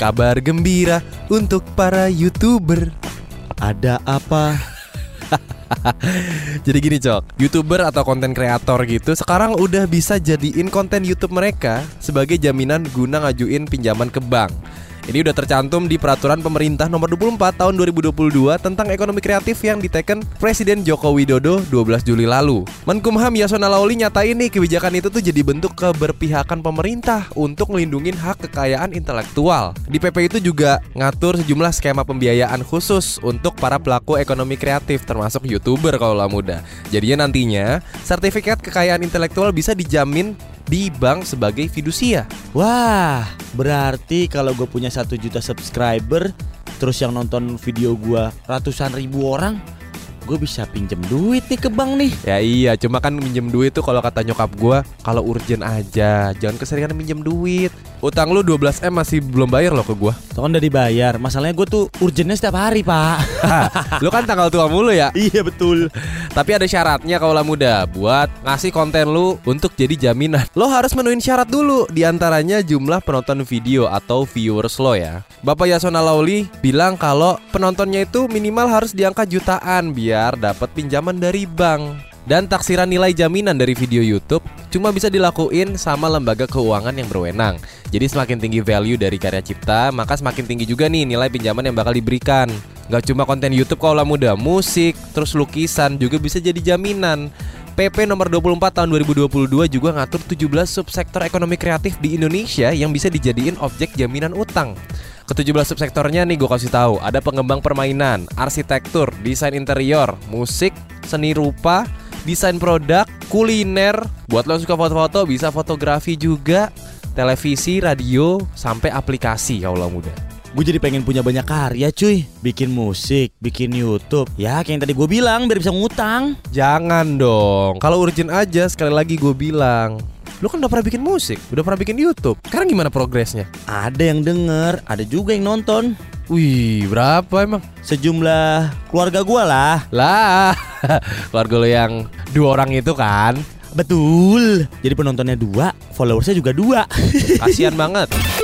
Kabar gembira untuk para YouTuber. Ada apa? Jadi gini cok, youtuber atau konten kreator gitu sekarang udah bisa jadiin konten YouTube mereka sebagai jaminan guna ngajuin pinjaman ke bank. Ini udah tercantum di peraturan pemerintah nomor 24 tahun 2022 tentang ekonomi kreatif yang diteken Presiden Joko Widodo 12 Juli lalu. Menkumham Yasona Lauli nyatain nih kebijakan itu tuh jadi bentuk keberpihakan pemerintah untuk melindungi hak kekayaan intelektual. Di PP itu juga ngatur sejumlah skema pembiayaan khusus untuk para pelaku ekonomi kreatif termasuk YouTuber kalau muda. Jadinya nantinya sertifikat kekayaan intelektual bisa dijamin di bank sebagai fidusia. Wah, berarti kalau gue punya satu juta subscriber, terus yang nonton video gue ratusan ribu orang, gue bisa pinjem duit nih ke bank nih. Ya iya, cuma kan minjem duit tuh kalau kata nyokap gue kalau urgent aja, jangan keseringan minjem duit. Utang lu 12 m masih belum bayar loh ke gue. Tuh kan udah dibayar. Masalahnya gue tuh urgentnya setiap hari pak. lu kan tanggal tua mulu ya. iya betul. Tapi ada syaratnya kalau lah muda buat ngasih konten lu untuk jadi jaminan. Lo harus menuin syarat dulu, di antaranya jumlah penonton video atau viewers lo ya. Bapak Yasona Lauli bilang kalau penontonnya itu minimal harus di angka jutaan biar dapat pinjaman dari bank. Dan taksiran nilai jaminan dari video YouTube cuma bisa dilakuin sama lembaga keuangan yang berwenang. Jadi semakin tinggi value dari karya cipta, maka semakin tinggi juga nih nilai pinjaman yang bakal diberikan. Gak cuma konten YouTube kalau muda, musik, terus lukisan juga bisa jadi jaminan. PP nomor 24 tahun 2022 juga ngatur 17 subsektor ekonomi kreatif di Indonesia yang bisa dijadiin objek jaminan utang. Ke-17 subsektornya nih gue kasih tahu, ada pengembang permainan, arsitektur, desain interior, musik, seni rupa, desain produk, kuliner, buat lo yang suka foto-foto bisa fotografi juga, televisi, radio, sampai aplikasi ya Allah muda. Gue jadi pengen punya banyak karya cuy. Bikin musik, bikin Youtube. Ya kayak yang tadi gue bilang biar bisa ngutang. Jangan dong, kalau urgent aja sekali lagi gue bilang. Lu kan udah pernah bikin musik, udah pernah bikin YouTube. Sekarang gimana progresnya? Ada yang denger, ada juga yang nonton. Wih, berapa emang? Sejumlah keluarga gue lah. Lah, keluarga lo yang dua orang itu kan? Betul. Jadi penontonnya dua, followersnya juga dua. Kasian banget